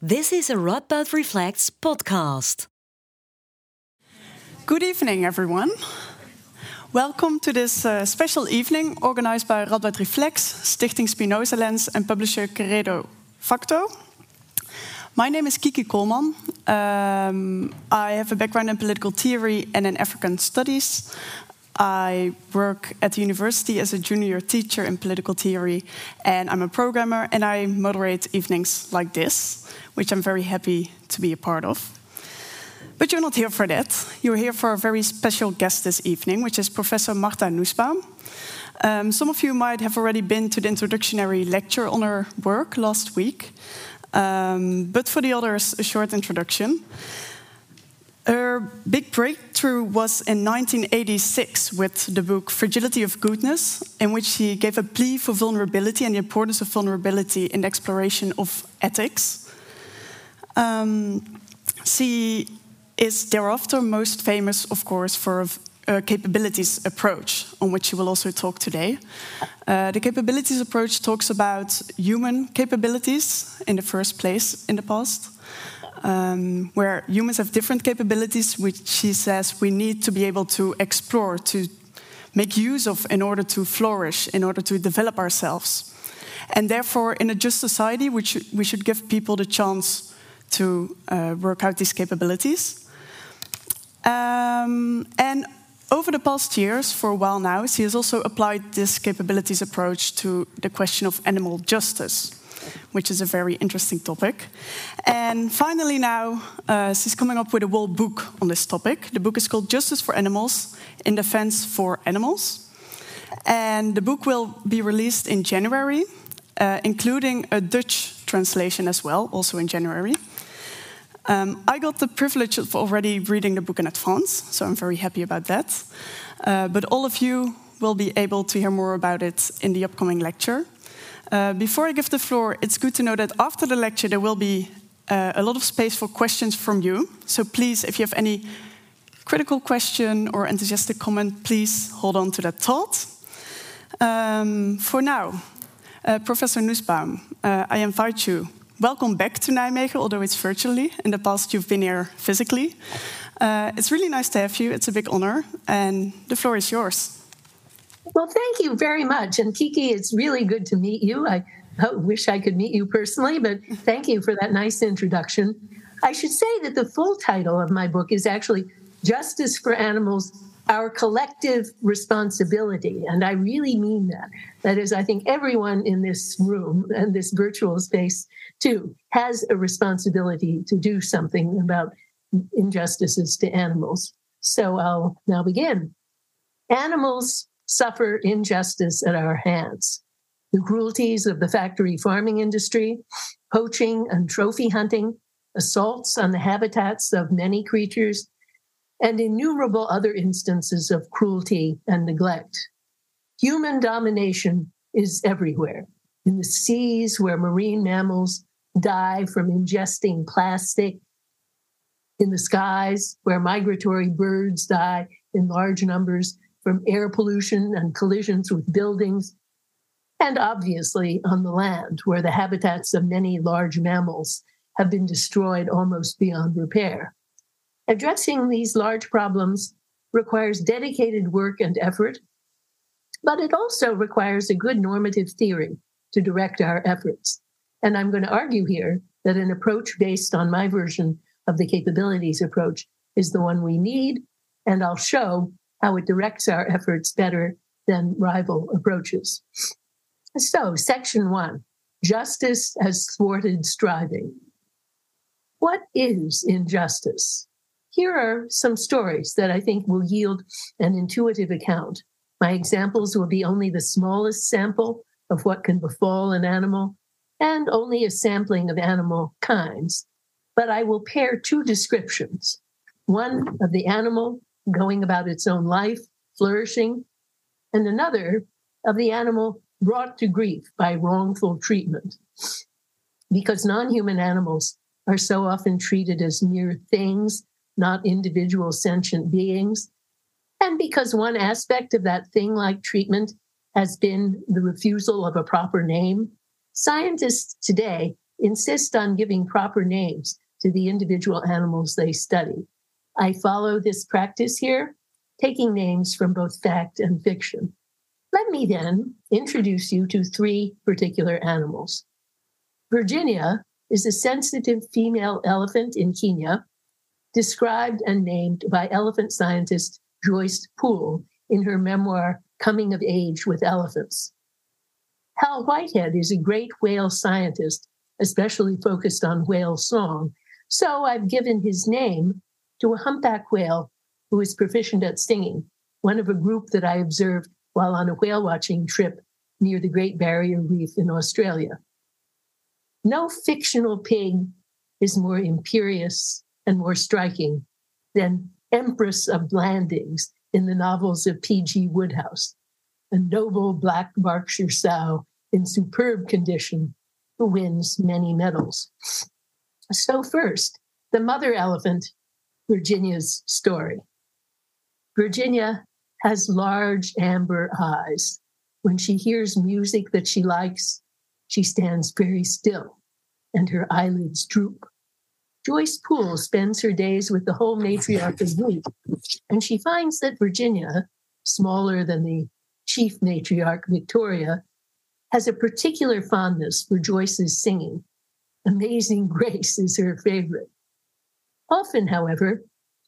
This is a Radboud Reflects podcast. Good evening, everyone. Welcome to this uh, special evening organized by Radboud Reflects, Stichting Spinoza Lens, and publisher Querido Facto. My name is Kiki Koolman. Um, I have a background in political theory and in African studies. I work at the university as a junior teacher in political theory, and I'm a programmer, and I moderate evenings like this, which I'm very happy to be a part of. But you're not here for that. You're here for a very special guest this evening, which is Professor Martha Nussbaum. Um, some of you might have already been to the introductory lecture on her work last week, um, but for the others, a short introduction. Her big breakthrough was in 1986 with the book Fragility of Goodness, in which she gave a plea for vulnerability and the importance of vulnerability in the exploration of ethics. Um, she is thereafter most famous, of course, for a capabilities approach, on which she will also talk today. Uh, the capabilities approach talks about human capabilities in the first place in the past um, where humans have different capabilities, which she says we need to be able to explore, to make use of in order to flourish, in order to develop ourselves. And therefore, in a just society, we should, we should give people the chance to uh, work out these capabilities. Um, and over the past years, for a while now, she has also applied this capabilities approach to the question of animal justice which is a very interesting topic. And finally, now uh, she's coming up with a whole book on this topic. The book is called Justice for Animals in Defense for Animals. And the book will be released in January, uh, including a Dutch translation as well, also in January. Um, I got the privilege of already reading the book in advance, so I'm very happy about that. Uh, but all of you will be able to hear more about it in the upcoming lecture. Uh, before I give the floor, it's good to know that after the lecture, there will be uh, a lot of space for questions from you. So please, if you have any critical question or enthusiastic comment, please hold on to that thought. Um, for now, uh, Professor Nussbaum, uh, I invite you. Welcome back to Nijmegen, although it's virtually. In the past, you've been here physically. Uh, it's really nice to have you. It's a big honor, and the floor is yours. Well, thank you very much. And Kiki, it's really good to meet you. I wish I could meet you personally, but thank you for that nice introduction. I should say that the full title of my book is actually Justice for Animals Our Collective Responsibility. And I really mean that. That is, I think everyone in this room and this virtual space, too, has a responsibility to do something about injustices to animals. So I'll now begin. Animals suffer injustice at our hands. The cruelties of the factory farming industry, poaching and trophy hunting, assaults on the habitats of many creatures, and innumerable other instances of cruelty and neglect. Human domination is everywhere. In the seas where marine mammals die from ingesting plastic, in the skies where migratory birds die in large numbers from air pollution and collisions with buildings, and obviously on the land, where the habitats of many large mammals have been destroyed almost beyond repair. Addressing these large problems requires dedicated work and effort, but it also requires a good normative theory to direct our efforts. And I'm going to argue here that an approach based on my version of the capabilities approach is the one we need. And I'll show how it directs our efforts better than rival approaches. So, section one justice has thwarted striving. What is injustice? Here are some stories that I think will yield an intuitive account. My examples will be only the smallest sample of what can befall an animal and only a sampling of animal kinds. But I will pair two descriptions one of the animal going about its own life, flourishing, and another of the animal brought to grief by wrongful treatment. Because non human animals are so often treated as mere things, not individual sentient beings, and because one aspect of that thing like treatment has been the refusal of a proper name, scientists today insist on giving proper names to the individual animals they study. I follow this practice here, taking names from both fact and fiction. Let me then introduce you to three particular animals. Virginia is a sensitive female elephant in Kenya, described and named by elephant scientist Joyce Poole in her memoir, Coming of Age with Elephants. Hal Whitehead is a great whale scientist, especially focused on whale song, so I've given his name to a humpback whale who is proficient at singing, one of a group that I observed while on a whale watching trip near the Great Barrier Reef in Australia. No fictional pig is more imperious and more striking than Empress of Blandings in the novels of P.G. Wodehouse, a noble black Berkshire sow in superb condition who wins many medals. So, first, the mother elephant, Virginia's story. Virginia has large amber eyes. When she hears music that she likes, she stands very still and her eyelids droop. Joyce Poole spends her days with the whole matriarch of Greek, and she finds that Virginia, smaller than the chief matriarch Victoria, has a particular fondness for Joyce's singing. Amazing Grace is her favorite. Often, however,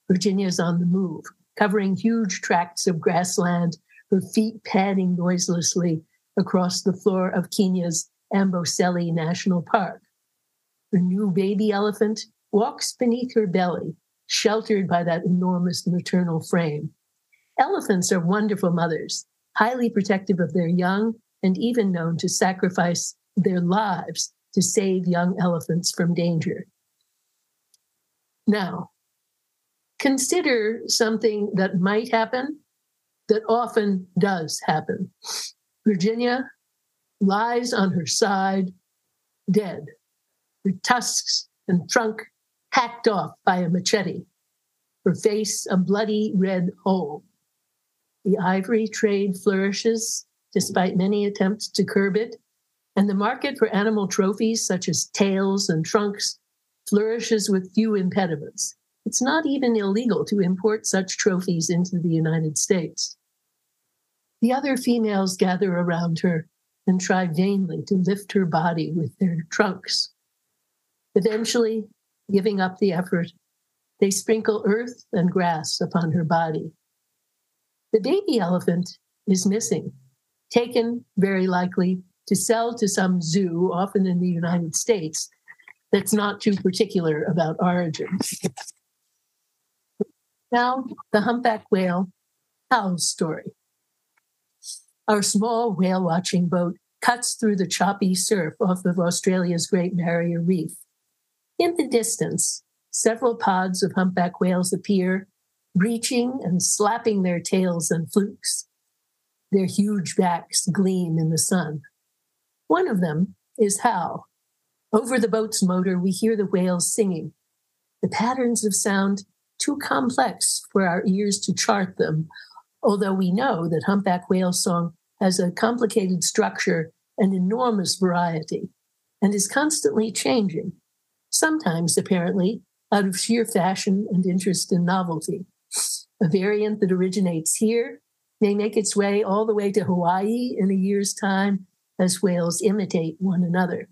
Virginia is on the move, covering huge tracts of grassland, her feet padding noiselessly across the floor of Kenya's Amboseli National Park. Her new baby elephant walks beneath her belly, sheltered by that enormous maternal frame. Elephants are wonderful mothers, highly protective of their young, and even known to sacrifice their lives to save young elephants from danger. Now, consider something that might happen, that often does happen. Virginia lies on her side, dead her tusks and trunk hacked off by a machete, her face a bloody red hole. The ivory trade flourishes despite many attempts to curb it, and the market for animal trophies such as tails and trunks flourishes with few impediments. It's not even illegal to import such trophies into the United States. The other females gather around her and try vainly to lift her body with their trunks. Eventually, giving up the effort, they sprinkle earth and grass upon her body. The baby elephant is missing, taken very likely to sell to some zoo, often in the United States, that's not too particular about origins. Now, the humpback whale, Hal's story. Our small whale watching boat cuts through the choppy surf off of Australia's Great Barrier Reef in the distance, several pods of humpback whales appear, breaching and slapping their tails and flukes. Their huge backs gleam in the sun. One of them is Hal. Over the boat's motor, we hear the whales singing. The patterns of sound too complex for our ears to chart them, although we know that humpback whale song has a complicated structure and enormous variety and is constantly changing sometimes apparently out of sheer fashion and interest in novelty. A variant that originates here may make its way all the way to Hawaii in a year's time as whales imitate one another.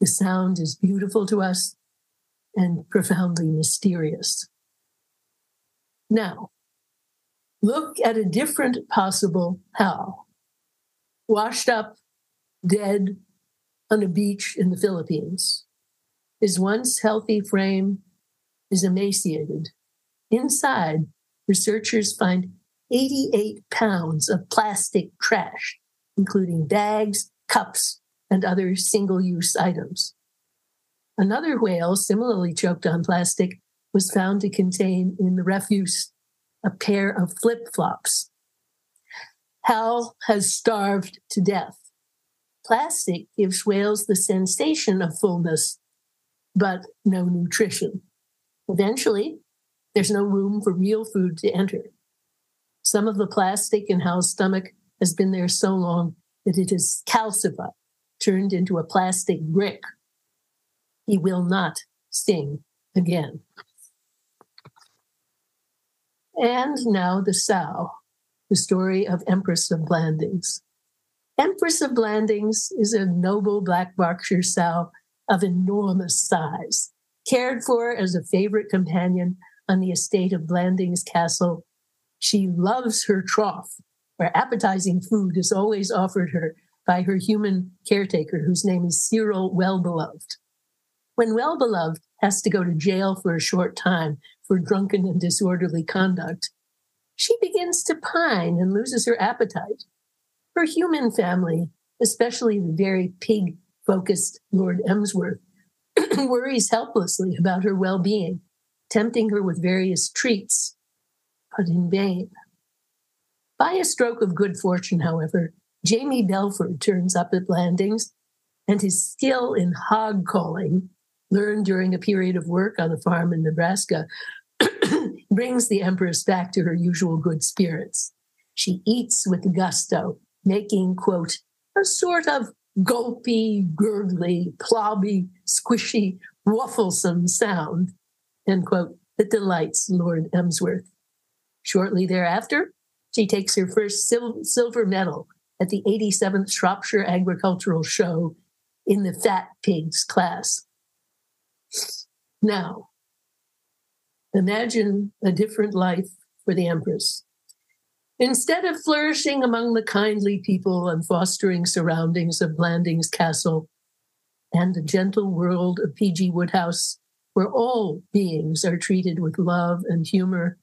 The sound is beautiful to us and profoundly mysterious. Now, look at a different possible Hal. Washed up, dead on a beach in the Philippines. His once healthy frame is emaciated. Inside, researchers find 88 pounds of plastic trash, including bags, cups, and other single use items. Another whale, similarly choked on plastic, was found to contain in the refuse a pair of flip flops. Hal has starved to death. Plastic gives whales the sensation of fullness but no nutrition. Eventually, there's no room for real food to enter. Some of the plastic in Hal's stomach has been there so long that it is calcified, turned into a plastic brick, he will not sting again. And now the sow, the story of Empress of Blandings. Empress of Blandings is a noble black Berkshire sow of enormous size, cared for as a favorite companion on the estate of Blandings Castle. She loves her trough, where appetizing food is always offered her by her human caretaker, whose name is Cyril Wellbeloved. When Wellbeloved has to go to jail for a short time for drunken and disorderly conduct, she begins to pine and loses her appetite. Her human family, especially the very pig focused Lord Emsworth, worries helplessly about her well being, tempting her with various treats, but in vain. By a stroke of good fortune, however, Jamie Belford turns up at Blandings, and his skill in hog calling, learned during a period of work on a farm in Nebraska, brings the Empress back to her usual good spirits. She eats with gusto, making, quote, a sort of gulpy, gurgly, plobby, squishy, wafflesome sound, end quote, that delights Lord Emsworth. Shortly thereafter, she takes her first sil- silver medal at the 87th Shropshire Agricultural Show in the Fat Pigs class. Now, Imagine a different life for the Empress. Instead of flourishing among the kindly people and fostering surroundings of Blandings Castle and the gentle world of P.G. Wodehouse, where all beings are treated with love and humor,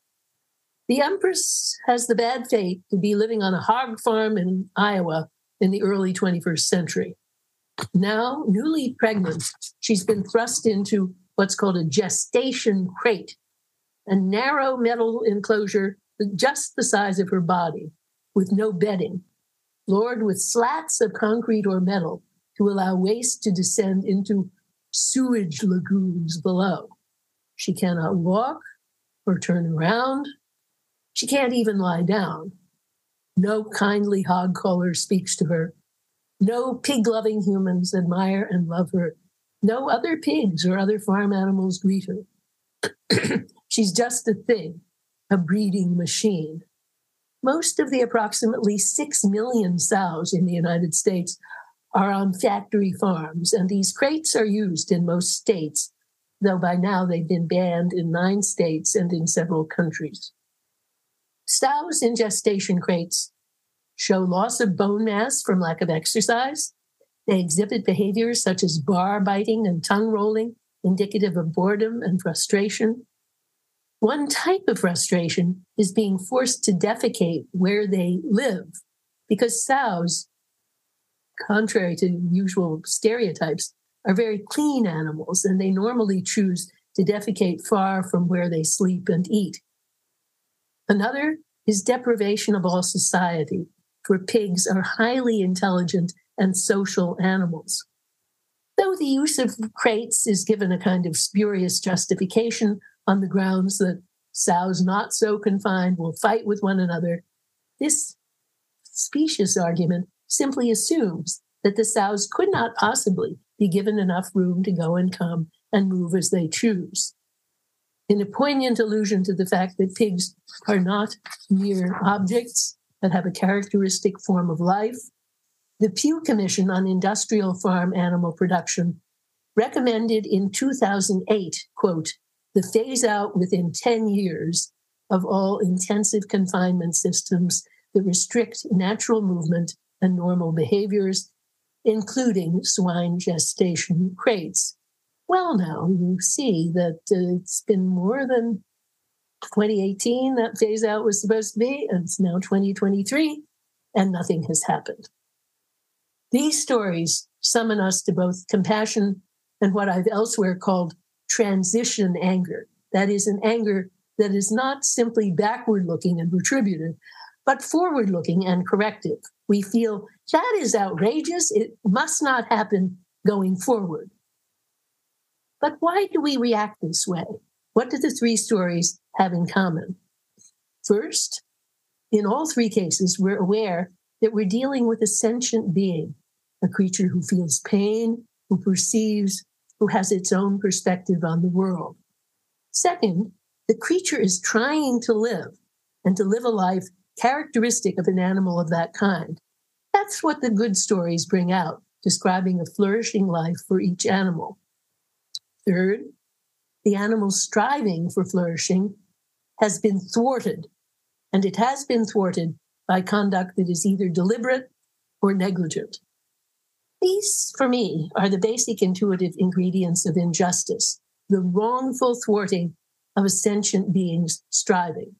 the Empress has the bad fate to be living on a hog farm in Iowa in the early 21st century. Now, newly pregnant, she's been thrust into what's called a gestation crate a narrow metal enclosure just the size of her body, with no bedding, floored with slats of concrete or metal to allow waste to descend into sewage lagoons below. She cannot walk or turn around. She can't even lie down. No kindly hog caller speaks to her. No pig loving humans admire and love her. No other pigs or other farm animals greet her. She's just a thing, a breeding machine. Most of the approximately 6 million sows in the United States are on factory farms, and these crates are used in most states, though by now they've been banned in nine states and in several countries. Sows in gestation crates show loss of bone mass from lack of exercise. They exhibit behaviors such as bar biting and tongue rolling, indicative of boredom and frustration. One type of frustration is being forced to defecate where they live because sows, contrary to usual stereotypes, are very clean animals and they normally choose to defecate far from where they sleep and eat. Another is deprivation of all society, for pigs are highly intelligent and social animals. Though the use of crates is given a kind of spurious justification, on the grounds that sows not so confined will fight with one another. This specious argument simply assumes that the sows could not possibly be given enough room to go and come and move as they choose. In a poignant allusion to the fact that pigs are not mere objects that have a characteristic form of life, the Pew Commission on Industrial Farm Animal Production recommended in 2008, quote, the phase out within 10 years of all intensive confinement systems that restrict natural movement and normal behaviors, including swine gestation crates. Well, now you see that uh, it's been more than 2018 that phase out was supposed to be, and it's now 2023, and nothing has happened. These stories summon us to both compassion and what I've elsewhere called transition anger. That is an anger that is not simply backward looking and retributive, but forward looking and corrective. We feel that is outrageous. It must not happen going forward. But why do we react this way? What do the three stories have in common? First, in all three cases, we're aware that we're dealing with a sentient being, a creature who feels pain, who perceives who has its own perspective on the world. Second, the creature is trying to live and to live a life characteristic of an animal of that kind. That's what the good stories bring out, describing a flourishing life for each animal. Third, the animal's striving for flourishing has been thwarted, and it has been thwarted by conduct that is either deliberate or negligent. These, for me, are the basic intuitive ingredients of injustice the wrongful thwarting of a sentient being's striving.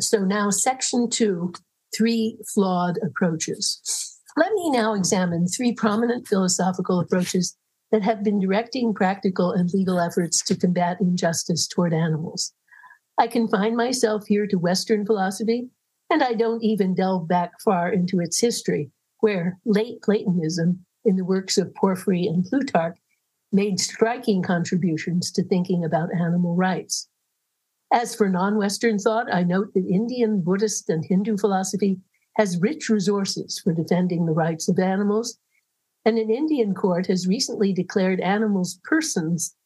So, now, section two three flawed approaches. Let me now examine three prominent philosophical approaches that have been directing practical and legal efforts to combat injustice toward animals. I confine myself here to Western philosophy, and I don't even delve back far into its history, where late Platonism, in the works of Porphyry and Plutarch, made striking contributions to thinking about animal rights. As for non Western thought, I note that Indian, Buddhist, and Hindu philosophy has rich resources for defending the rights of animals, and an Indian court has recently declared animals persons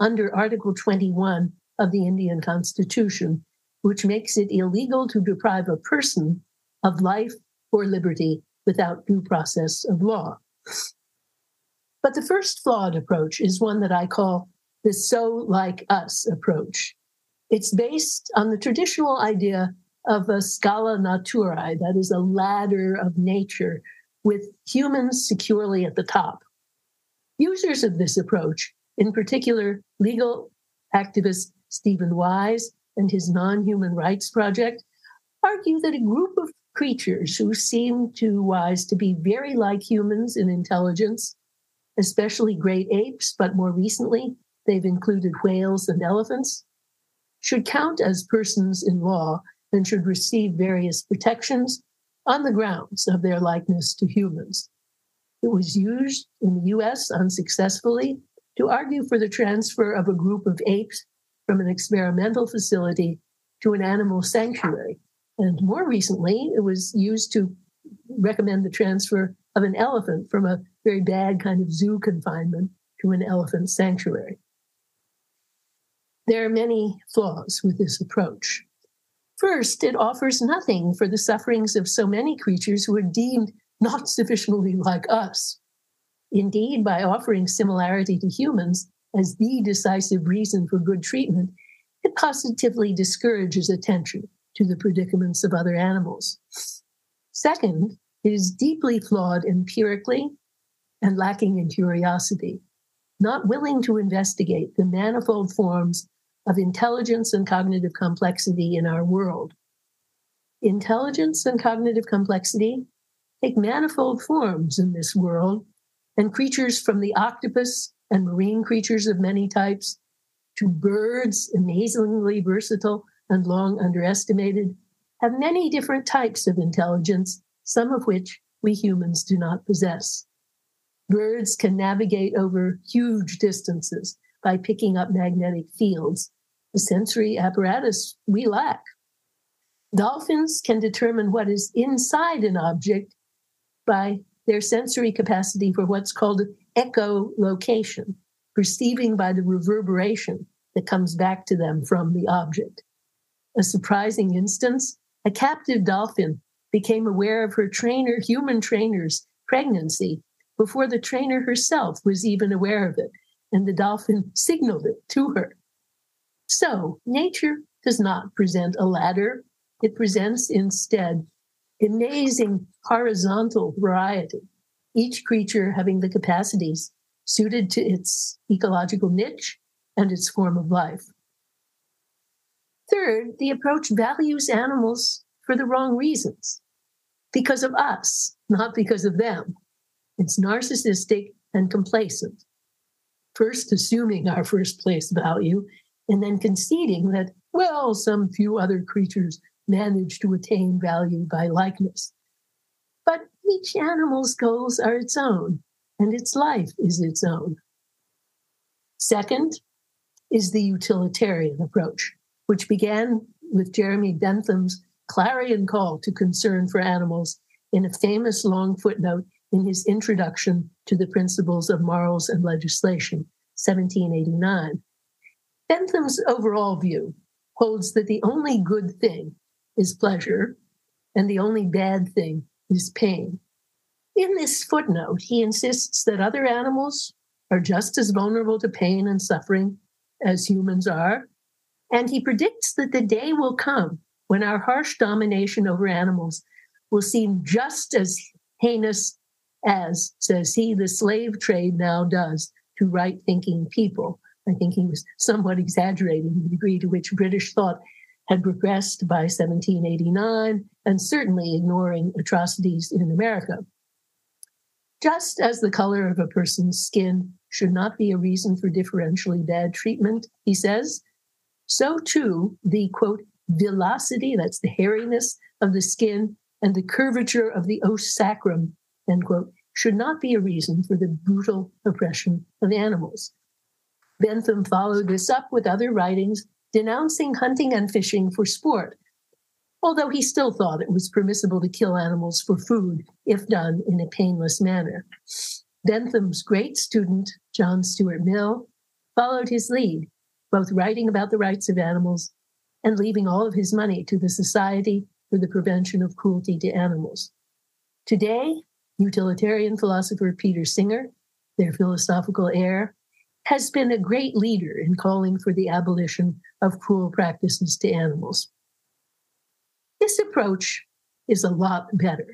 under Article 21 of the Indian Constitution, which makes it illegal to deprive a person of life or liberty without due process of law. But the first flawed approach is one that I call the so like us approach. It's based on the traditional idea of a scala naturae, that is, a ladder of nature with humans securely at the top. Users of this approach, in particular legal activist Steven Wise and his Non Human Rights Project, argue that a group of creatures who seem to Wise to be very like humans in intelligence especially great apes, but more recently, they've included whales and elephants, should count as persons in law and should receive various protections on the grounds of their likeness to humans. It was used in the US unsuccessfully to argue for the transfer of a group of apes from an experimental facility to an animal sanctuary. And more recently, it was used to recommend the transfer of an elephant from a very bad kind of zoo confinement to an elephant sanctuary. There are many flaws with this approach. First, it offers nothing for the sufferings of so many creatures who are deemed not sufficiently like us. Indeed, by offering similarity to humans as the decisive reason for good treatment, it positively discourages attention to the predicaments of other animals. Second, it is deeply flawed empirically and lacking in curiosity, not willing to investigate the manifold forms of intelligence and cognitive complexity in our world. Intelligence and cognitive complexity take manifold forms in this world, and creatures from the octopus and marine creatures of many types to birds, amazingly versatile and long underestimated, have many different types of intelligence, some of which we humans do not possess. Birds can navigate over huge distances by picking up magnetic fields, the sensory apparatus we lack. Dolphins can determine what is inside an object by their sensory capacity for what's called echolocation, perceiving by the reverberation that comes back to them from the object. A surprising instance a captive dolphin became aware of her trainer, human trainer's pregnancy before the trainer herself was even aware of it, and the dolphin signaled it to her. So, nature does not present a ladder, it presents instead amazing horizontal variety, each creature having the capacities suited to its ecological niche and its form of life. Third, the approach values animals for the wrong reasons because of us, not because of them. It's narcissistic and complacent. First, assuming our first place value, and then conceding that, well, some few other creatures manage to attain value by likeness. But each animal's goals are its own, and its life is its own. Second is the utilitarian approach, which began with Jeremy Bentham's clarion call to concern for animals in a famous long footnote in his Introduction to the Principles of Morals and Legislation, 1789. Bentham's overall view holds that the only good thing is pleasure and the only bad thing is pain. In this footnote, he insists that other animals are just as vulnerable to pain and suffering as humans are, and he predicts that the day will come when our harsh domination over animals will seem just as heinous as, says he, the slave trade now does to right thinking people. I think he was somewhat exaggerating the degree to which British thought had progressed by 1789 and certainly ignoring atrocities in America. Just as the color of a person's skin should not be a reason for differentially bad treatment, he says, so too the quote, villosity, that's the hairiness of the skin, and the curvature of the os sacrum, end quote, should not be a reason for the brutal oppression of animals. Bentham followed this up with other writings denouncing hunting and fishing for sport, although he still thought it was permissible to kill animals for food if done in a painless manner. Bentham's great student, John Stuart Mill, followed his lead, both writing about the rights of animals and leaving all of his money to the Society for the Prevention of Cruelty to Animals. Today, utilitarian philosopher Peter Singer, their philosophical heir, has been a great leader in calling for the abolition of cruel practices to animals. This approach is a lot better,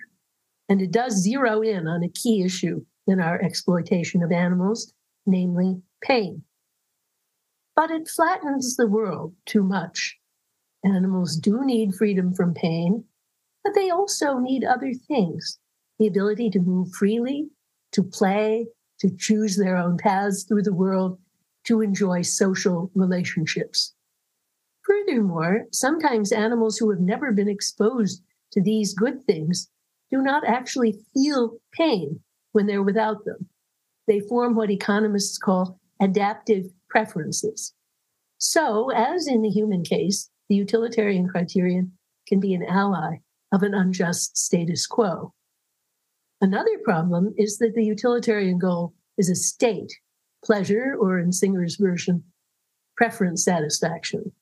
and it does zero in on a key issue in our exploitation of animals, namely pain. But it flattens the world too much. Animals do need freedom from pain, but they also need other things the ability to move freely, to play, to choose their own paths through the world, to enjoy social relationships. Furthermore, sometimes animals who have never been exposed to these good things do not actually feel pain when they're without them. They form what economists call adaptive preferences. So, as in the human case, the utilitarian criterion can be an ally of an unjust status quo. Another problem is that the utilitarian goal is a state, pleasure, or in Singer's version, preference satisfaction.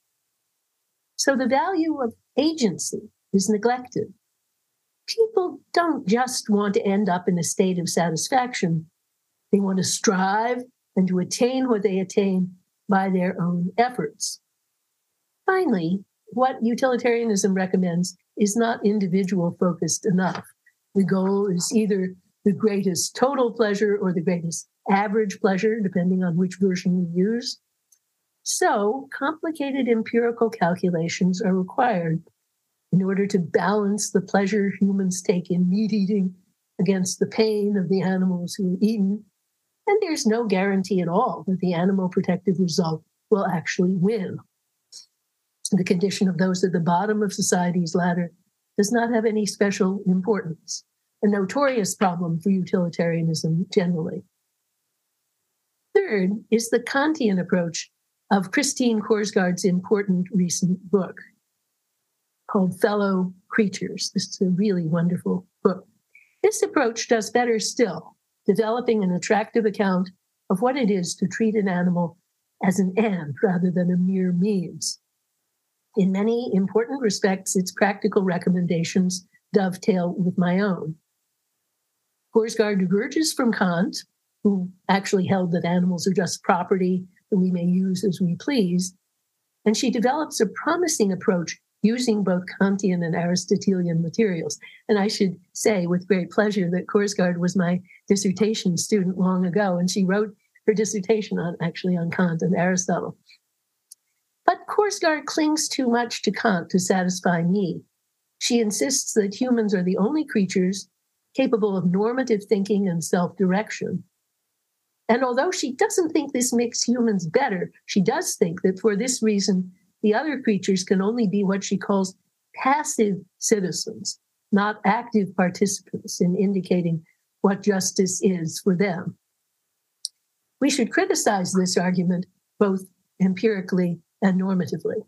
So the value of agency is neglected. People don't just want to end up in a state of satisfaction, they want to strive and to attain what they attain by their own efforts. Finally, what utilitarianism recommends is not individual focused enough. The goal is either the greatest total pleasure or the greatest average pleasure, depending on which version you use. So, complicated empirical calculations are required in order to balance the pleasure humans take in meat eating against the pain of the animals who are eaten. And there's no guarantee at all that the animal protective result will actually win. The condition of those at the bottom of society's ladder does not have any special importance, a notorious problem for utilitarianism generally. Third is the Kantian approach of Christine Korsgaard's important recent book called Fellow Creatures. This is a really wonderful book. This approach does better still, developing an attractive account of what it is to treat an animal as an end rather than a mere means. In many important respects, its practical recommendations dovetail with my own. Korsgaard diverges from Kant, who actually held that animals are just property that we may use as we please. And she develops a promising approach using both Kantian and Aristotelian materials. And I should say with great pleasure that Korsgaard was my dissertation student long ago, and she wrote her dissertation on actually on Kant and Aristotle. But Korsgaard clings too much to Kant to satisfy me. She insists that humans are the only creatures capable of normative thinking and self direction. And although she doesn't think this makes humans better, she does think that for this reason, the other creatures can only be what she calls passive citizens, not active participants in indicating what justice is for them. We should criticize this argument both empirically and normatively.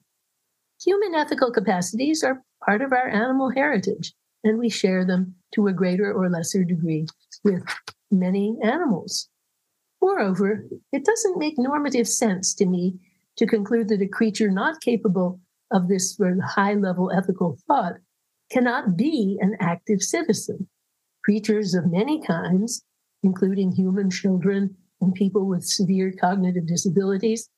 Human ethical capacities are part of our animal heritage, and we share them to a greater or lesser degree with many animals. Moreover, it doesn't make normative sense to me to conclude that a creature not capable of this high level ethical thought cannot be an active citizen. Creatures of many kinds, including human children and people with severe cognitive disabilities,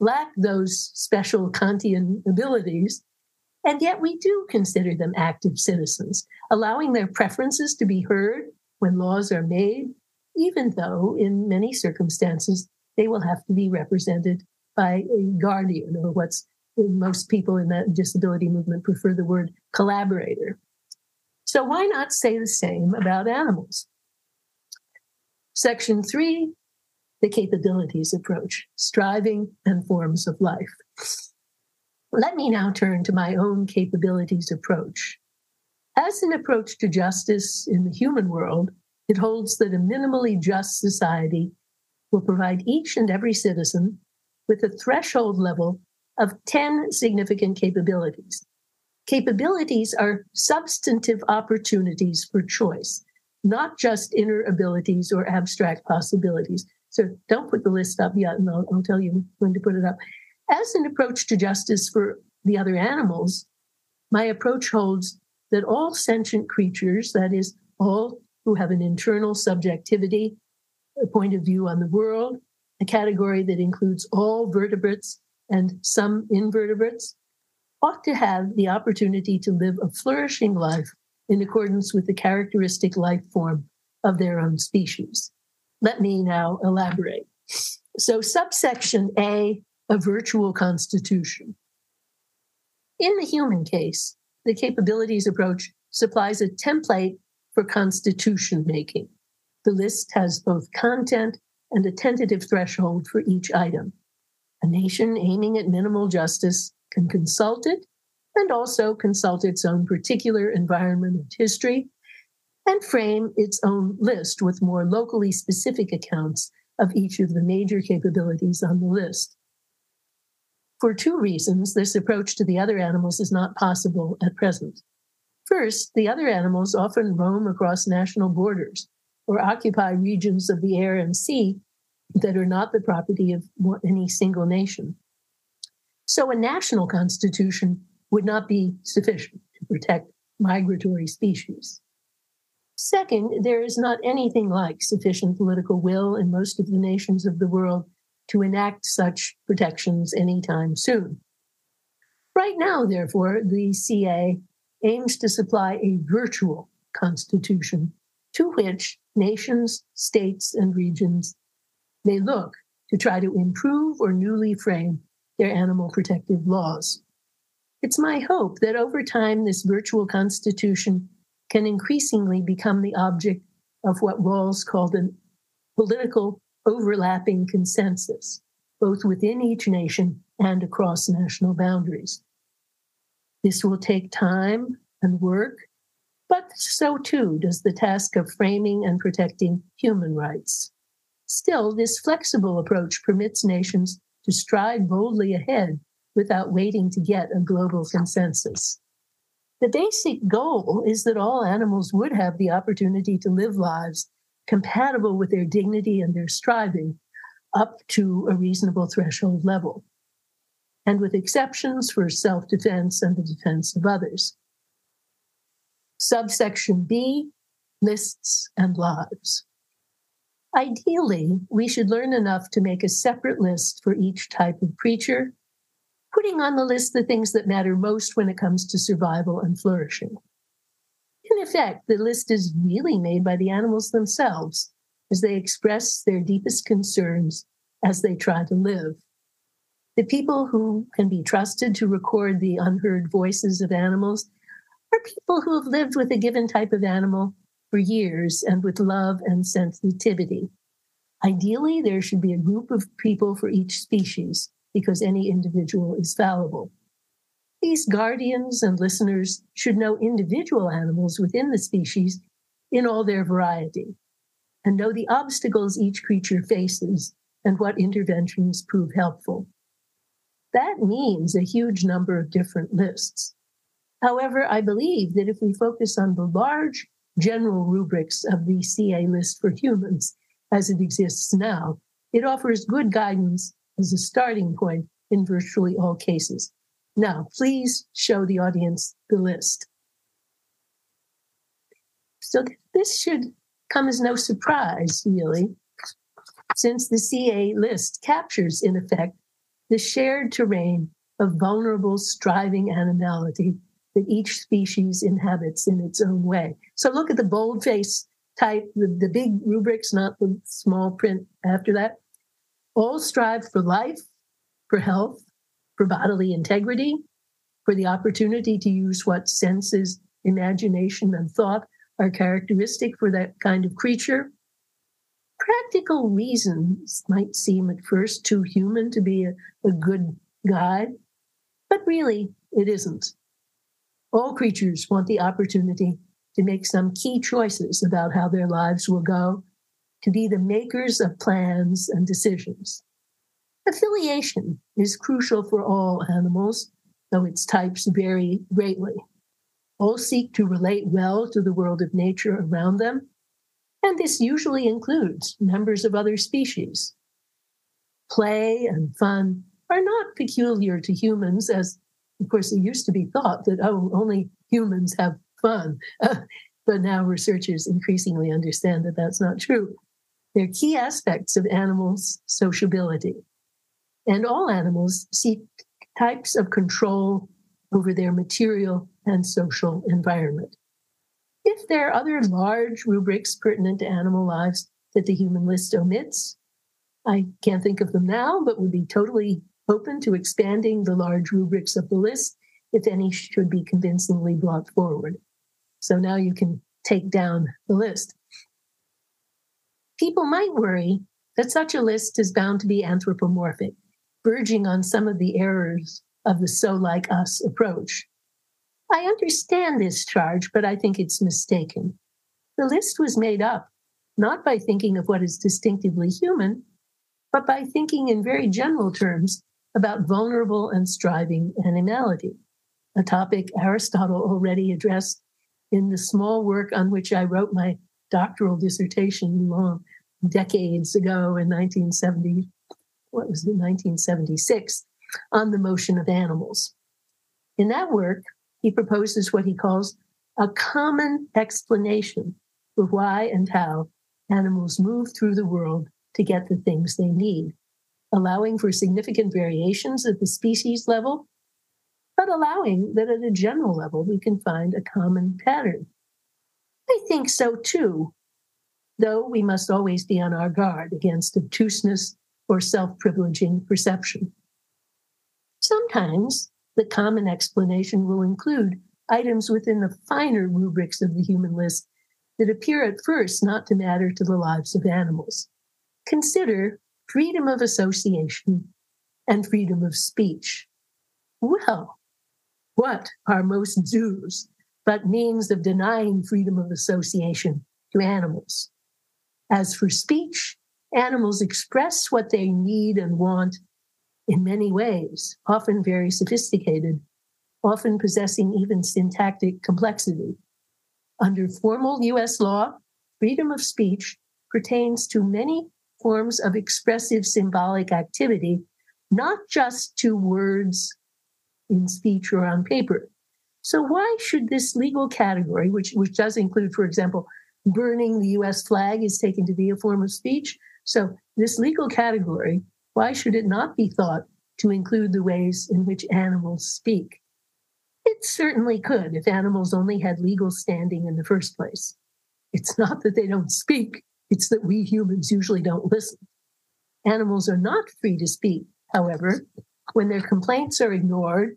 lack those special Kantian abilities, and yet we do consider them active citizens, allowing their preferences to be heard when laws are made, even though in many circumstances they will have to be represented by a guardian or what's most people in that disability movement prefer the word collaborator. So why not say the same about animals? Section three, the capabilities approach, striving and forms of life. Let me now turn to my own capabilities approach. As an approach to justice in the human world, it holds that a minimally just society will provide each and every citizen with a threshold level of 10 significant capabilities. Capabilities are substantive opportunities for choice, not just inner abilities or abstract possibilities. So don't put the list up yet, and I'll, I'll tell you when to put it up. As an approach to justice for the other animals, my approach holds that all sentient creatures, that is, all who have an internal subjectivity, a point of view on the world, a category that includes all vertebrates and some invertebrates, ought to have the opportunity to live a flourishing life in accordance with the characteristic life form of their own species. Let me now elaborate. So, subsection A, a virtual constitution. In the human case, the capabilities approach supplies a template for constitution making. The list has both content and a tentative threshold for each item. A nation aiming at minimal justice can consult it and also consult its own particular environment and history and frame its own list with more locally specific accounts of each of the major capabilities on the list. For two reasons, this approach to the other animals is not possible at present. First, the other animals often roam across national borders or occupy regions of the air and sea that are not the property of any single nation. So a national constitution would not be sufficient to protect migratory species. Second, there is not anything like sufficient political will in most of the nations of the world to enact such protections anytime soon. Right now, therefore, the CA aims to supply a virtual constitution to which nations, states, and regions may look to try to improve or newly frame their animal protective laws. It's my hope that over time, this virtual constitution can increasingly become the object of what Rawls called a political overlapping consensus, both within each nation and across national boundaries. This will take time and work, but so too does the task of framing and protecting human rights. Still, this flexible approach permits nations to stride boldly ahead without waiting to get a global consensus. The basic goal is that all animals would have the opportunity to live lives compatible with their dignity and their striving up to a reasonable threshold level, and with exceptions for self defense and the defense of others. Subsection B lists and lives. Ideally, we should learn enough to make a separate list for each type of creature, putting on the list the things that matter most when it comes to survival and flourishing. In effect, the list is really made by the animals themselves as they express their deepest concerns as they try to live. The people who can be trusted to record the unheard voices of animals are people who have lived with a given type of animal for years and with love and sensitivity. Ideally, there should be a group of people for each species because any individual is fallible. These guardians and listeners should know individual animals within the species in all their variety and know the obstacles each creature faces and what interventions prove helpful. That means a huge number of different lists. However, I believe that if we focus on the large general rubrics of the CA list for humans as it exists now. It offers good guidance as a starting point in virtually all cases. Now, please show the audience the list. So this should come as no surprise, really, since the CA list captures, in effect, the shared terrain of vulnerable, striving animality that each species inhabits in its own way. So look at the boldface type, the, the big rubrics, not the small print after that. All strive for life, for health, for bodily integrity, for the opportunity to use what senses, imagination, and thought are characteristic for that kind of creature. Practical reasons might seem at first too human to be a, a good guide, but really it isn't. All creatures want the opportunity to make some key choices about how their lives will go, to be the makers of plans and decisions. Affiliation is crucial for all animals, though its types vary greatly. All seek to relate well to the world of nature around them, and this usually includes members of other species. Play and fun are not peculiar to humans, as of course it used to be thought that oh, only humans have fun. but now researchers increasingly understand that that's not true. They're key aspects of animals' sociability. And all animals seek types of control over their material and social environment. If there are other large rubrics pertinent to animal lives that the human list omits, I can't think of them now, but would be totally open to expanding the large rubrics of the list if any should be convincingly brought forward. So now you can take down the list. People might worry that such a list is bound to be anthropomorphic, verging on some of the errors of the so like us approach. I understand this charge, but I think it's mistaken. The list was made up not by thinking of what is distinctively human, but by thinking in very general terms about vulnerable and striving animality, a topic Aristotle already addressed in the small work on which I wrote my doctoral dissertation long decades ago in 1970, what was it, 1976, on the motion of animals. In that work, he proposes what he calls a common explanation for why and how animals move through the world to get the things they need, allowing for significant variations at the species level, but allowing that at a general level we can find a common pattern. I think so too, though we must always be on our guard against obtuseness or self privileging perception. Sometimes the common explanation will include items within the finer rubrics of the human list that appear at first not to matter to the lives of animals. Consider freedom of association and freedom of speech. Well, what are most zoos but means of denying freedom of association to animals? As for speech, animals express what they need and want in many ways, often very sophisticated, often possessing even syntactic complexity. Under formal US law, freedom of speech pertains to many forms of expressive symbolic activity, not just to words in speech or on paper. So, why should this legal category, which, which does include, for example, burning the US flag, is taken to be a form of speech? So, this legal category why should it not be thought to include the ways in which animals speak? It certainly could if animals only had legal standing in the first place. It's not that they don't speak, it's that we humans usually don't listen. Animals are not free to speak, however, when their complaints are ignored,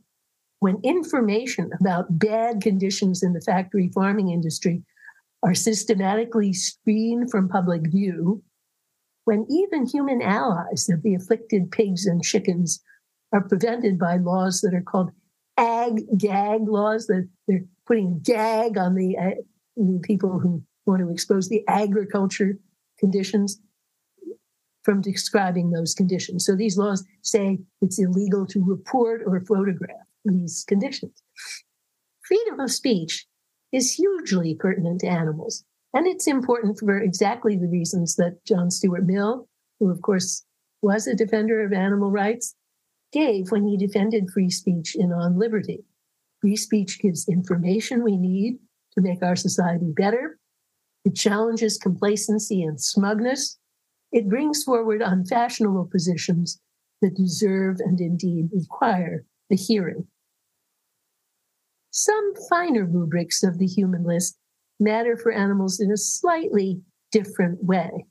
when information about bad conditions in the factory farming industry are systematically screened from public view, when even human allies of the afflicted pigs and chickens are prevented by laws that are called ag gag laws, that they're putting gag on the, uh, the people who want to expose the agriculture conditions from describing those conditions. So these laws say it's illegal to report or photograph these conditions. Freedom of speech is hugely pertinent to animals. And it's important for exactly the reasons that John Stuart Mill, who of course was a defender of animal rights, gave when he defended free speech in On Liberty. Free speech gives information we need to make our society better. It challenges complacency and smugness. It brings forward unfashionable positions that deserve and indeed require a hearing. Some finer rubrics of the human list matter for animals in a slightly different way.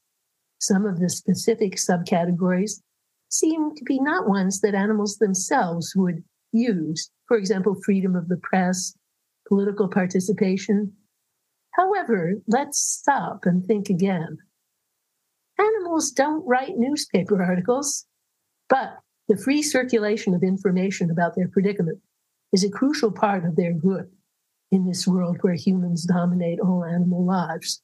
Some of the specific subcategories seem to be not ones that animals themselves would use. For example, freedom of the press, political participation. However, let's stop and think again. Animals don't write newspaper articles, but the free circulation of information about their predicament is a crucial part of their good in this world where humans dominate all animal lives.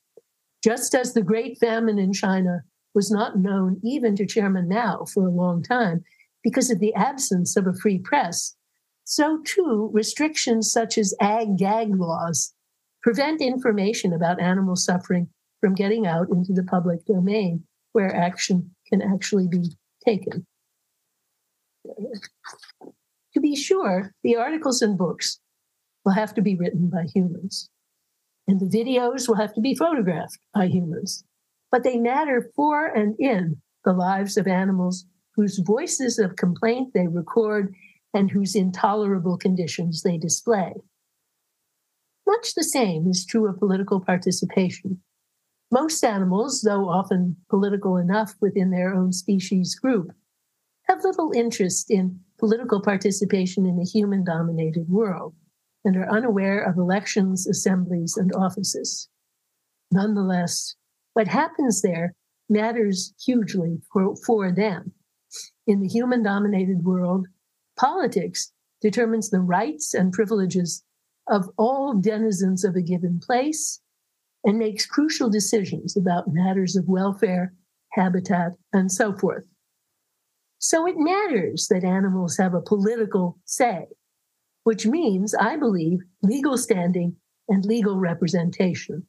Just as the Great Famine in China was not known even to Chairman Mao for a long time because of the absence of a free press, so too restrictions such as ag gag laws prevent information about animal suffering from getting out into the public domain where action can actually be taken. To be sure, the articles and books will have to be written by humans, and the videos will have to be photographed by humans. But they matter for and in the lives of animals whose voices of complaint they record and whose intolerable conditions they display. Much the same is true of political participation. Most animals, though often political enough within their own species group, have little interest in political participation in a human dominated world and are unaware of elections, assemblies, and offices. Nonetheless, what happens there matters hugely for, for them. In the human dominated world, politics determines the rights and privileges of all denizens of a given place and makes crucial decisions about matters of welfare, habitat, and so forth. So it matters that animals have a political say, which means, I believe, legal standing and legal representation.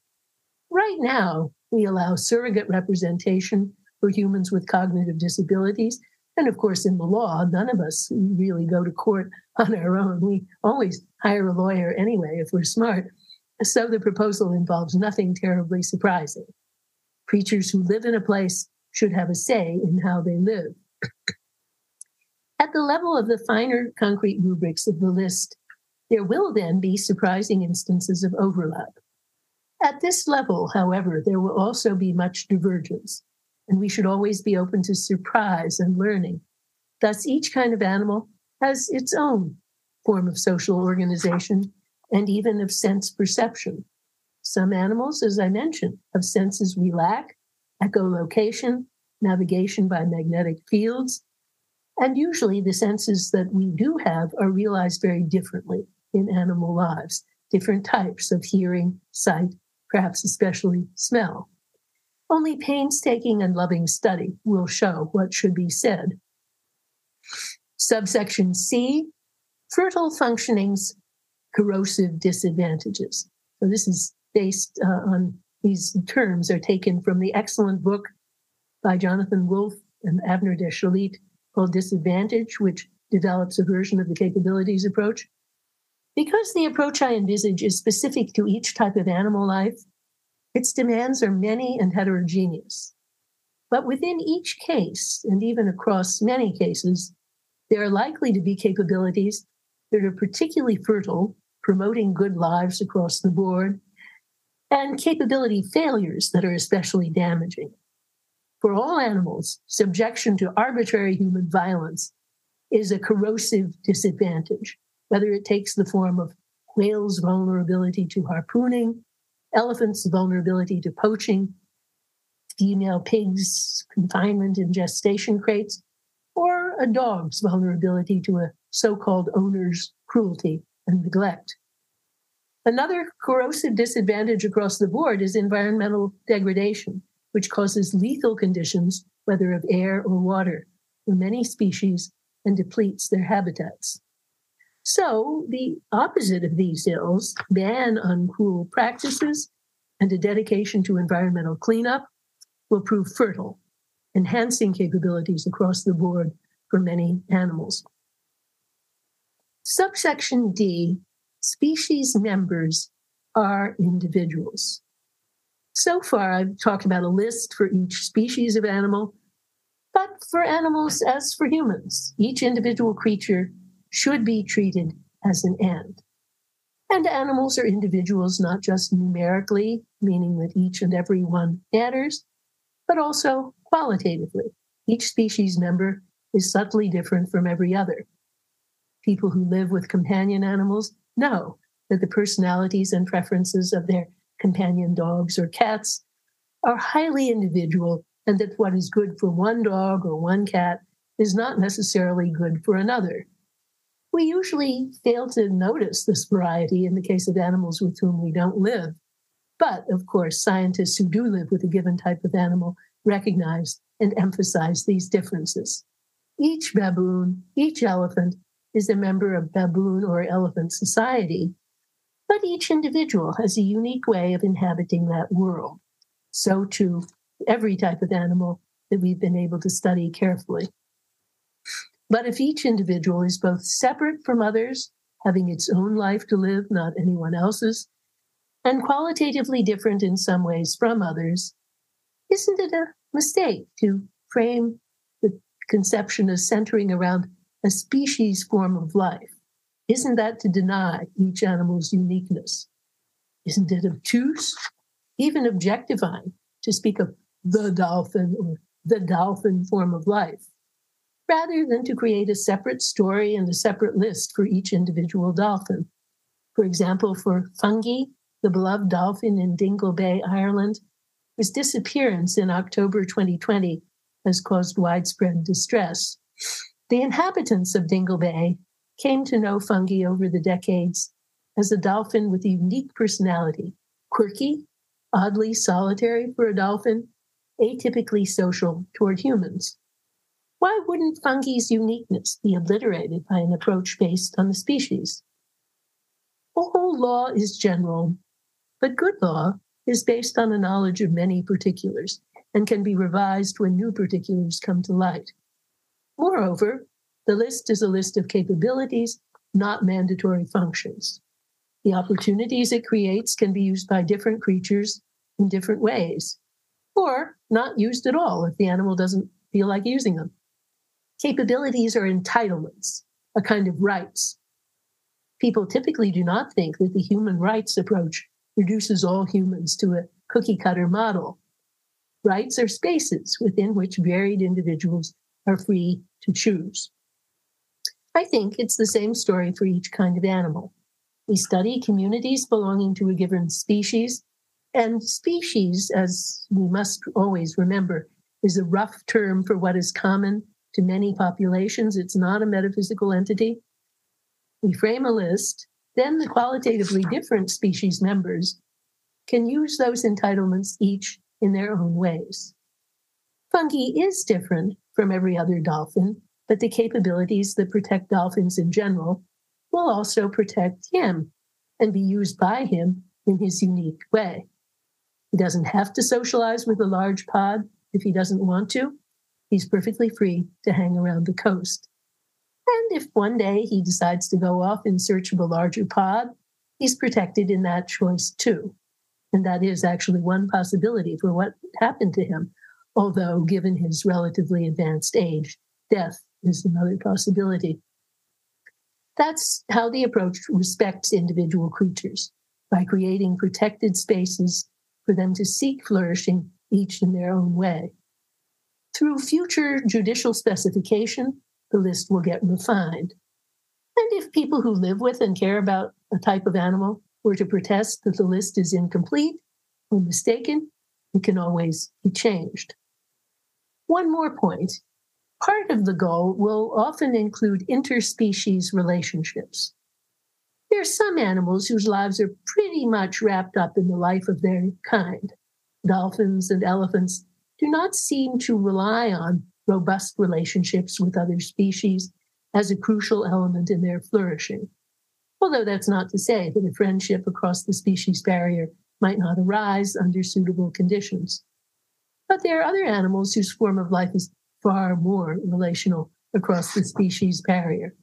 Right now, we allow surrogate representation for humans with cognitive disabilities. And of course, in the law, none of us really go to court on our own. We always hire a lawyer anyway if we're smart. So the proposal involves nothing terribly surprising. Creatures who live in a place should have a say in how they live. At the level of the finer concrete rubrics of the list, there will then be surprising instances of overlap. At this level, however, there will also be much divergence, and we should always be open to surprise and learning. Thus, each kind of animal has its own form of social organization and even of sense perception. Some animals, as I mentioned, have senses we lack echolocation, navigation by magnetic fields, and usually the senses that we do have are realized very differently in animal lives, different types of hearing, sight, perhaps especially smell. Only painstaking and loving study will show what should be said. Subsection C fertile functioning's corrosive disadvantages. So, this is based uh, on these terms, are taken from the excellent book by Jonathan Wolff and Avner de called Disadvantage, which develops a version of the capabilities approach. Because the approach I envisage is specific to each type of animal life, its demands are many and heterogeneous. But within each case, and even across many cases, there are likely to be capabilities that are particularly fertile, promoting good lives across the board, and capability failures that are especially damaging. For all animals, subjection to arbitrary human violence is a corrosive disadvantage, whether it takes the form of whales' vulnerability to harpooning, elephants' vulnerability to poaching, female pigs' confinement in gestation crates, or a dog's vulnerability to a so called owner's cruelty and neglect. Another corrosive disadvantage across the board is environmental degradation which causes lethal conditions, whether of air or water, for many species and depletes their habitats. So, the opposite of these ills, ban on cruel practices and a dedication to environmental cleanup, will prove fertile, enhancing capabilities across the board for many animals. Subsection D species members are individuals. So far, I've talked about a list for each species of animal, but for animals as for humans, each individual creature should be treated as an end. And animals are individuals not just numerically, meaning that each and every one matters, but also qualitatively. Each species member is subtly different from every other. People who live with companion animals know that the personalities and preferences of their companion dogs or cats are highly individual and that what is good for one dog or one cat is not necessarily good for another. We usually fail to notice this variety in the case of animals with whom we don't live. But of course, scientists who do live with a given type of animal recognize and emphasize these differences. Each baboon, each elephant is a member of baboon or elephant society, but each individual has a unique way of inhabiting that world. So, too, every type of animal that we've been able to study carefully. But if each individual is both separate from others, having its own life to live, not anyone else's, and qualitatively different in some ways from others, isn't it a mistake to frame the conception as centering around a species form of life? Isn't that to deny each animal's uniqueness? Isn't it obtuse, even objectifying, to speak of the dolphin or the dolphin form of life, rather than to create a separate story and a separate list for each individual dolphin? For example, for Fungie, the beloved dolphin in Dingle Bay, Ireland, whose disappearance in October 2020 has caused widespread distress. The inhabitants of Dingle Bay came to know Fungie over the decades as a dolphin with a unique personality, quirky, oddly solitary for a dolphin, atypically social toward humans. Why wouldn't Fungie's uniqueness be obliterated by an approach based on the species? All law is general, but good law is based on a knowledge of many particulars and can be revised when new particulars come to light. Moreover, the list is a list of capabilities, not mandatory functions. The opportunities it creates can be used by different creatures in different ways, or not used at all if the animal doesn't feel like using them. Capabilities are entitlements, a kind of rights. People typically do not think that the human rights approach reduces all humans to a cookie cutter model. Rights are spaces within which varied individuals are free to choose. I think it's the same story for each kind of animal. We study communities belonging to a given species, and species, as we must always remember, is a rough term for what is common to many populations. It's not a metaphysical entity. We frame a list then the qualitatively different species members can use those entitlements each in their own ways. Fungie is different from every other dolphin, but the capabilities that protect dolphins in general will also protect him and be used by him in his unique way. He doesn't have to socialize with a large pod if he doesn't want to. He's perfectly free to hang around the coast. And if one day he decides to go off in search of a larger pod, he's protected in that choice too. And that is actually one possibility for what happened to him. Although, given his relatively advanced age, death is another possibility. That's how the approach respects individual creatures by creating protected spaces for them to seek flourishing each in their own way. Through future judicial specification, the list will get refined. And if people who live with and care about a type of animal were to protest that the list is incomplete or mistaken, it can always be changed. One more point. Part of the goal will often include interspecies relationships. There are some animals whose lives are pretty much wrapped up in the life of their kind. Dolphins and elephants do not seem to rely on robust relationships with other species as a crucial element in their flourishing. Although that's not to say that a friendship across the species barrier might not arise under suitable conditions. But there are other animals whose form of life is far more relational across the species barrier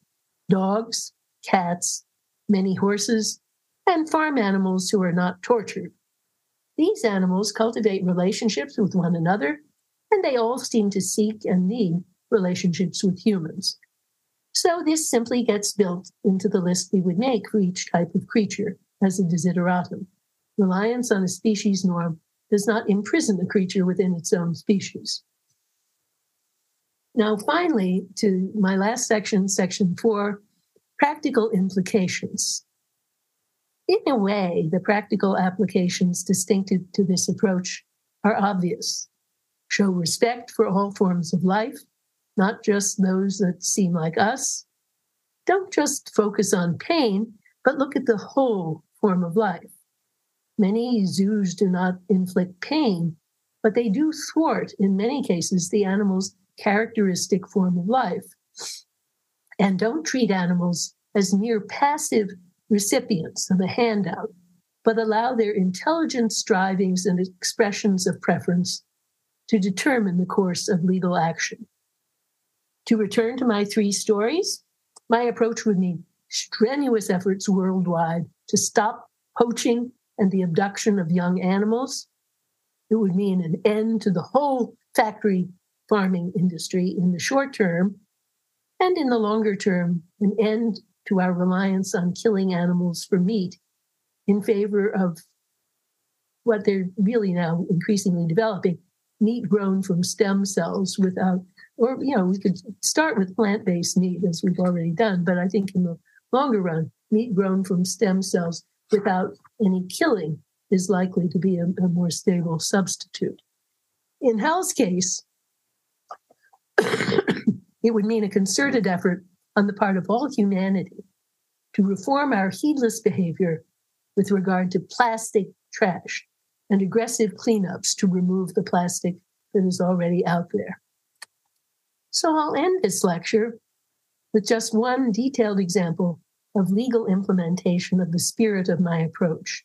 dogs, cats, many horses, and farm animals who are not tortured. These animals cultivate relationships with one another, and they all seem to seek and need relationships with humans. So this simply gets built into the list we would make for each type of creature as a desideratum. Reliance on a species norm does not imprison the creature within its own species. Now, finally, to my last section, section four practical implications. In a way, the practical applications distinctive to this approach are obvious. Show respect for all forms of life, not just those that seem like us. Don't just focus on pain, but look at the whole form of life. Many zoos do not inflict pain, but they do thwart, in many cases, the animal's characteristic form of life. And don't treat animals as mere passive recipients of a handout, but allow their intelligent strivings and expressions of preference to determine the course of legal action. To return to my three stories, my approach would mean strenuous efforts worldwide to stop poaching and the abduction of young animals. It would mean an end to the whole factory farming industry in the short term, and in the longer term, an end to our reliance on killing animals for meat in favor of what they're really now increasingly developing meat grown from stem cells without or you know we could start with plant-based meat as we've already done but i think in the longer run meat grown from stem cells without any killing is likely to be a, a more stable substitute. In Hal's case it would mean a concerted effort on the part of all humanity to reform our heedless behavior with regard to plastic trash and aggressive cleanups to remove the plastic that is already out there. So I'll end this lecture with just one detailed example of legal implementation of the spirit of my approach,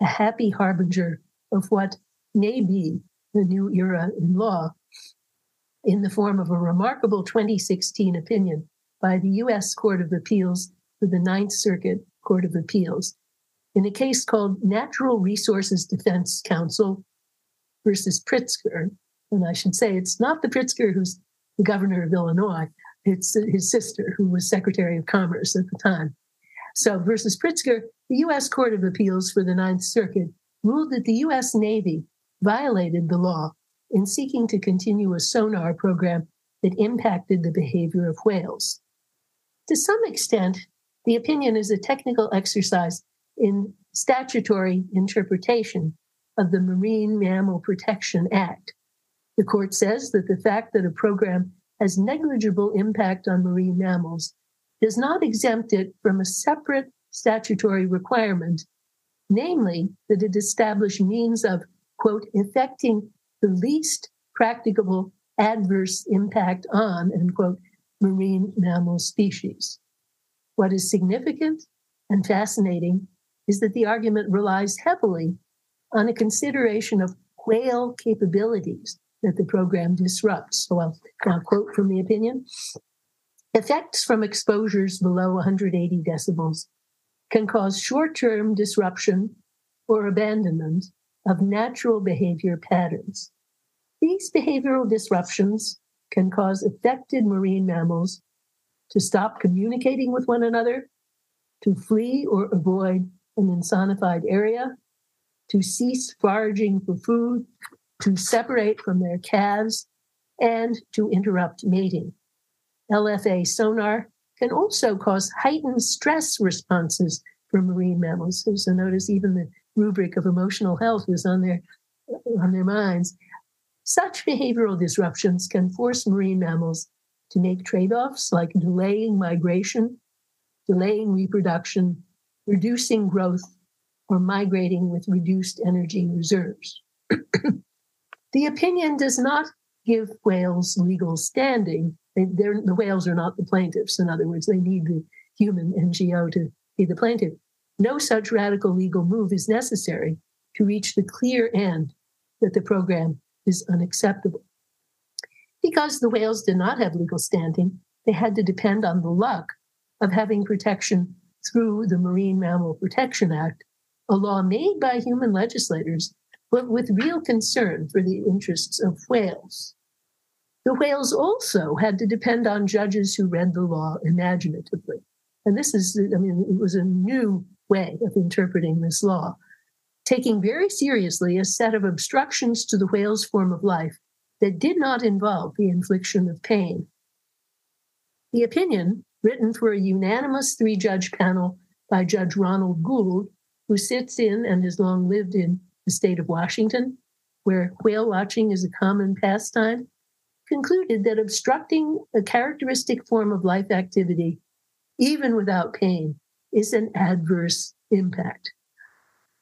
a happy harbinger of what may be the new era in law in the form of a remarkable 2016 opinion by the U.S. Court of Appeals for the Ninth Circuit Court of Appeals in a case called Natural Resources Defense Council versus Pritzker. And I should say it's not the Pritzker who's the governor of Illinois, it's his sister, who was Secretary of Commerce at the time. So, versus Pritzker, the U.S. Court of Appeals for the Ninth Circuit ruled that the U.S. Navy violated the law in seeking to continue a sonar program that impacted the behavior of whales. To some extent, the opinion is a technical exercise in statutory interpretation of the Marine Mammal Protection Act. The court says that the fact that a program has negligible impact on marine mammals does not exempt it from a separate statutory requirement, namely that it establish means of, quote, effecting the least practicable adverse impact on, end quote, marine mammal species. What is significant and fascinating is that the argument relies heavily on a consideration of whale capabilities that the program disrupts. So I'll now quote from the opinion. Effects from exposures below 180 decibels can cause short term disruption or abandonment of natural behavior patterns. These behavioral disruptions can cause affected marine mammals to stop communicating with one another, to flee or avoid an insonified area, to cease foraging for food, to separate from their calves, and to interrupt mating. LFA sonar can also cause heightened stress responses for marine mammals. So notice even the rubric of emotional health is on their on their minds. Such behavioral disruptions can force marine mammals to make trade offs like delaying migration, delaying reproduction, reducing growth, or migrating with reduced energy reserves. the opinion does not give whales legal standing. They, the whales are not the plaintiffs. In other words, they need the human NGO to be the plaintiff, no such radical legal move is necessary to reach the clear end that the program is unacceptable. Because the whales did not have legal standing, they had to depend on the luck of having protection through the Marine Mammal Protection Act, a law made by human legislators, but with real concern for the interests of whales. The whales also had to depend on judges who read the law imaginatively. And this is, I mean, it was a new way of interpreting this law, taking very seriously a set of obstructions to the whale's form of life that did not involve the infliction of pain. The opinion, written for a unanimous three judge panel by Judge Ronald Gould, who sits in and has long lived in the state of Washington, where whale watching is a common pastime, concluded that obstructing a characteristic form of life activity, even without pain, is an adverse impact.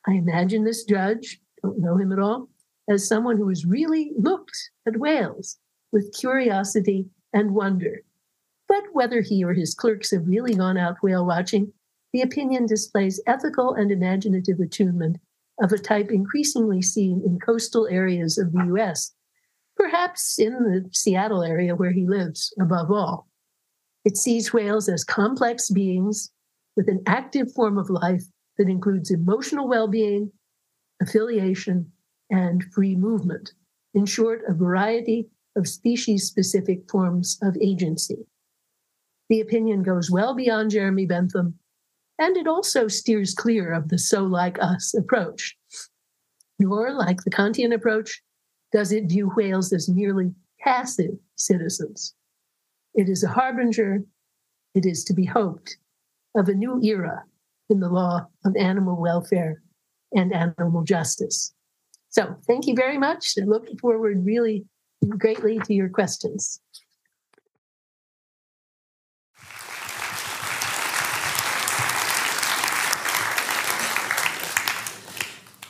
I imagine this judge, don't know him at all, as someone who has really looked at whales with curiosity and wonder. But whether he or his clerks have really gone out whale watching, the opinion displays ethical and imaginative attunement of a type increasingly seen in coastal areas of the US, perhaps in the Seattle area where he lives above all. It sees whales as complex beings with an active form of life that includes emotional well being, affiliation, and free movement. In short, a variety of species specific forms of agency. The opinion goes well beyond Jeremy Bentham, and it also steers clear of the so like us approach. Nor, like the Kantian approach, does it view whales as merely passive citizens. It is a harbinger, it is to be hoped, of a new era in the law of animal welfare and animal justice. So, thank you very much and looking forward really greatly to your questions.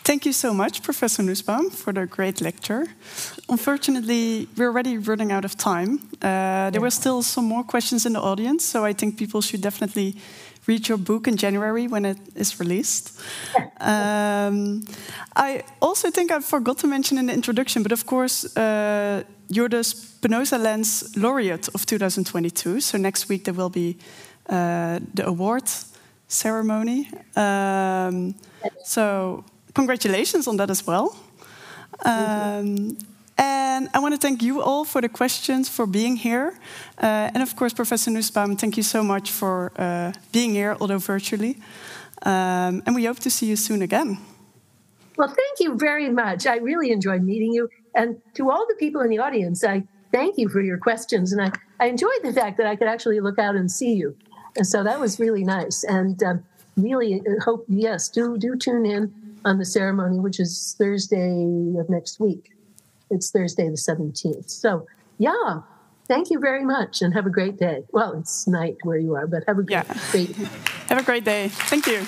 Thank you so much, Professor Nussbaum, for the great lecture. Unfortunately, we're already running out of time. Uh, there were still some more questions in the audience, so I think people should definitely read your book in January when it is released. Um, I also think I forgot to mention in the introduction, but of course, uh, you're the Spinozalens Laureate of 2022. So next week there will be uh, the award ceremony. Um, so congratulations on that as well. Um, and I want to thank you all for the questions, for being here. Uh, and of course, Professor Nussbaum, thank you so much for uh, being here, although virtually. Um, and we hope to see you soon again. Well, thank you very much. I really enjoyed meeting you. And to all the people in the audience, I thank you for your questions. And I, I enjoyed the fact that I could actually look out and see you. And so that was really nice. And um, really hope, yes, do, do tune in on the ceremony, which is Thursday of next week. It's Thursday the 17th. So, yeah, thank you very much and have a great day. Well, it's night where you are, but have a great, yeah. great Have a great day. Thank you.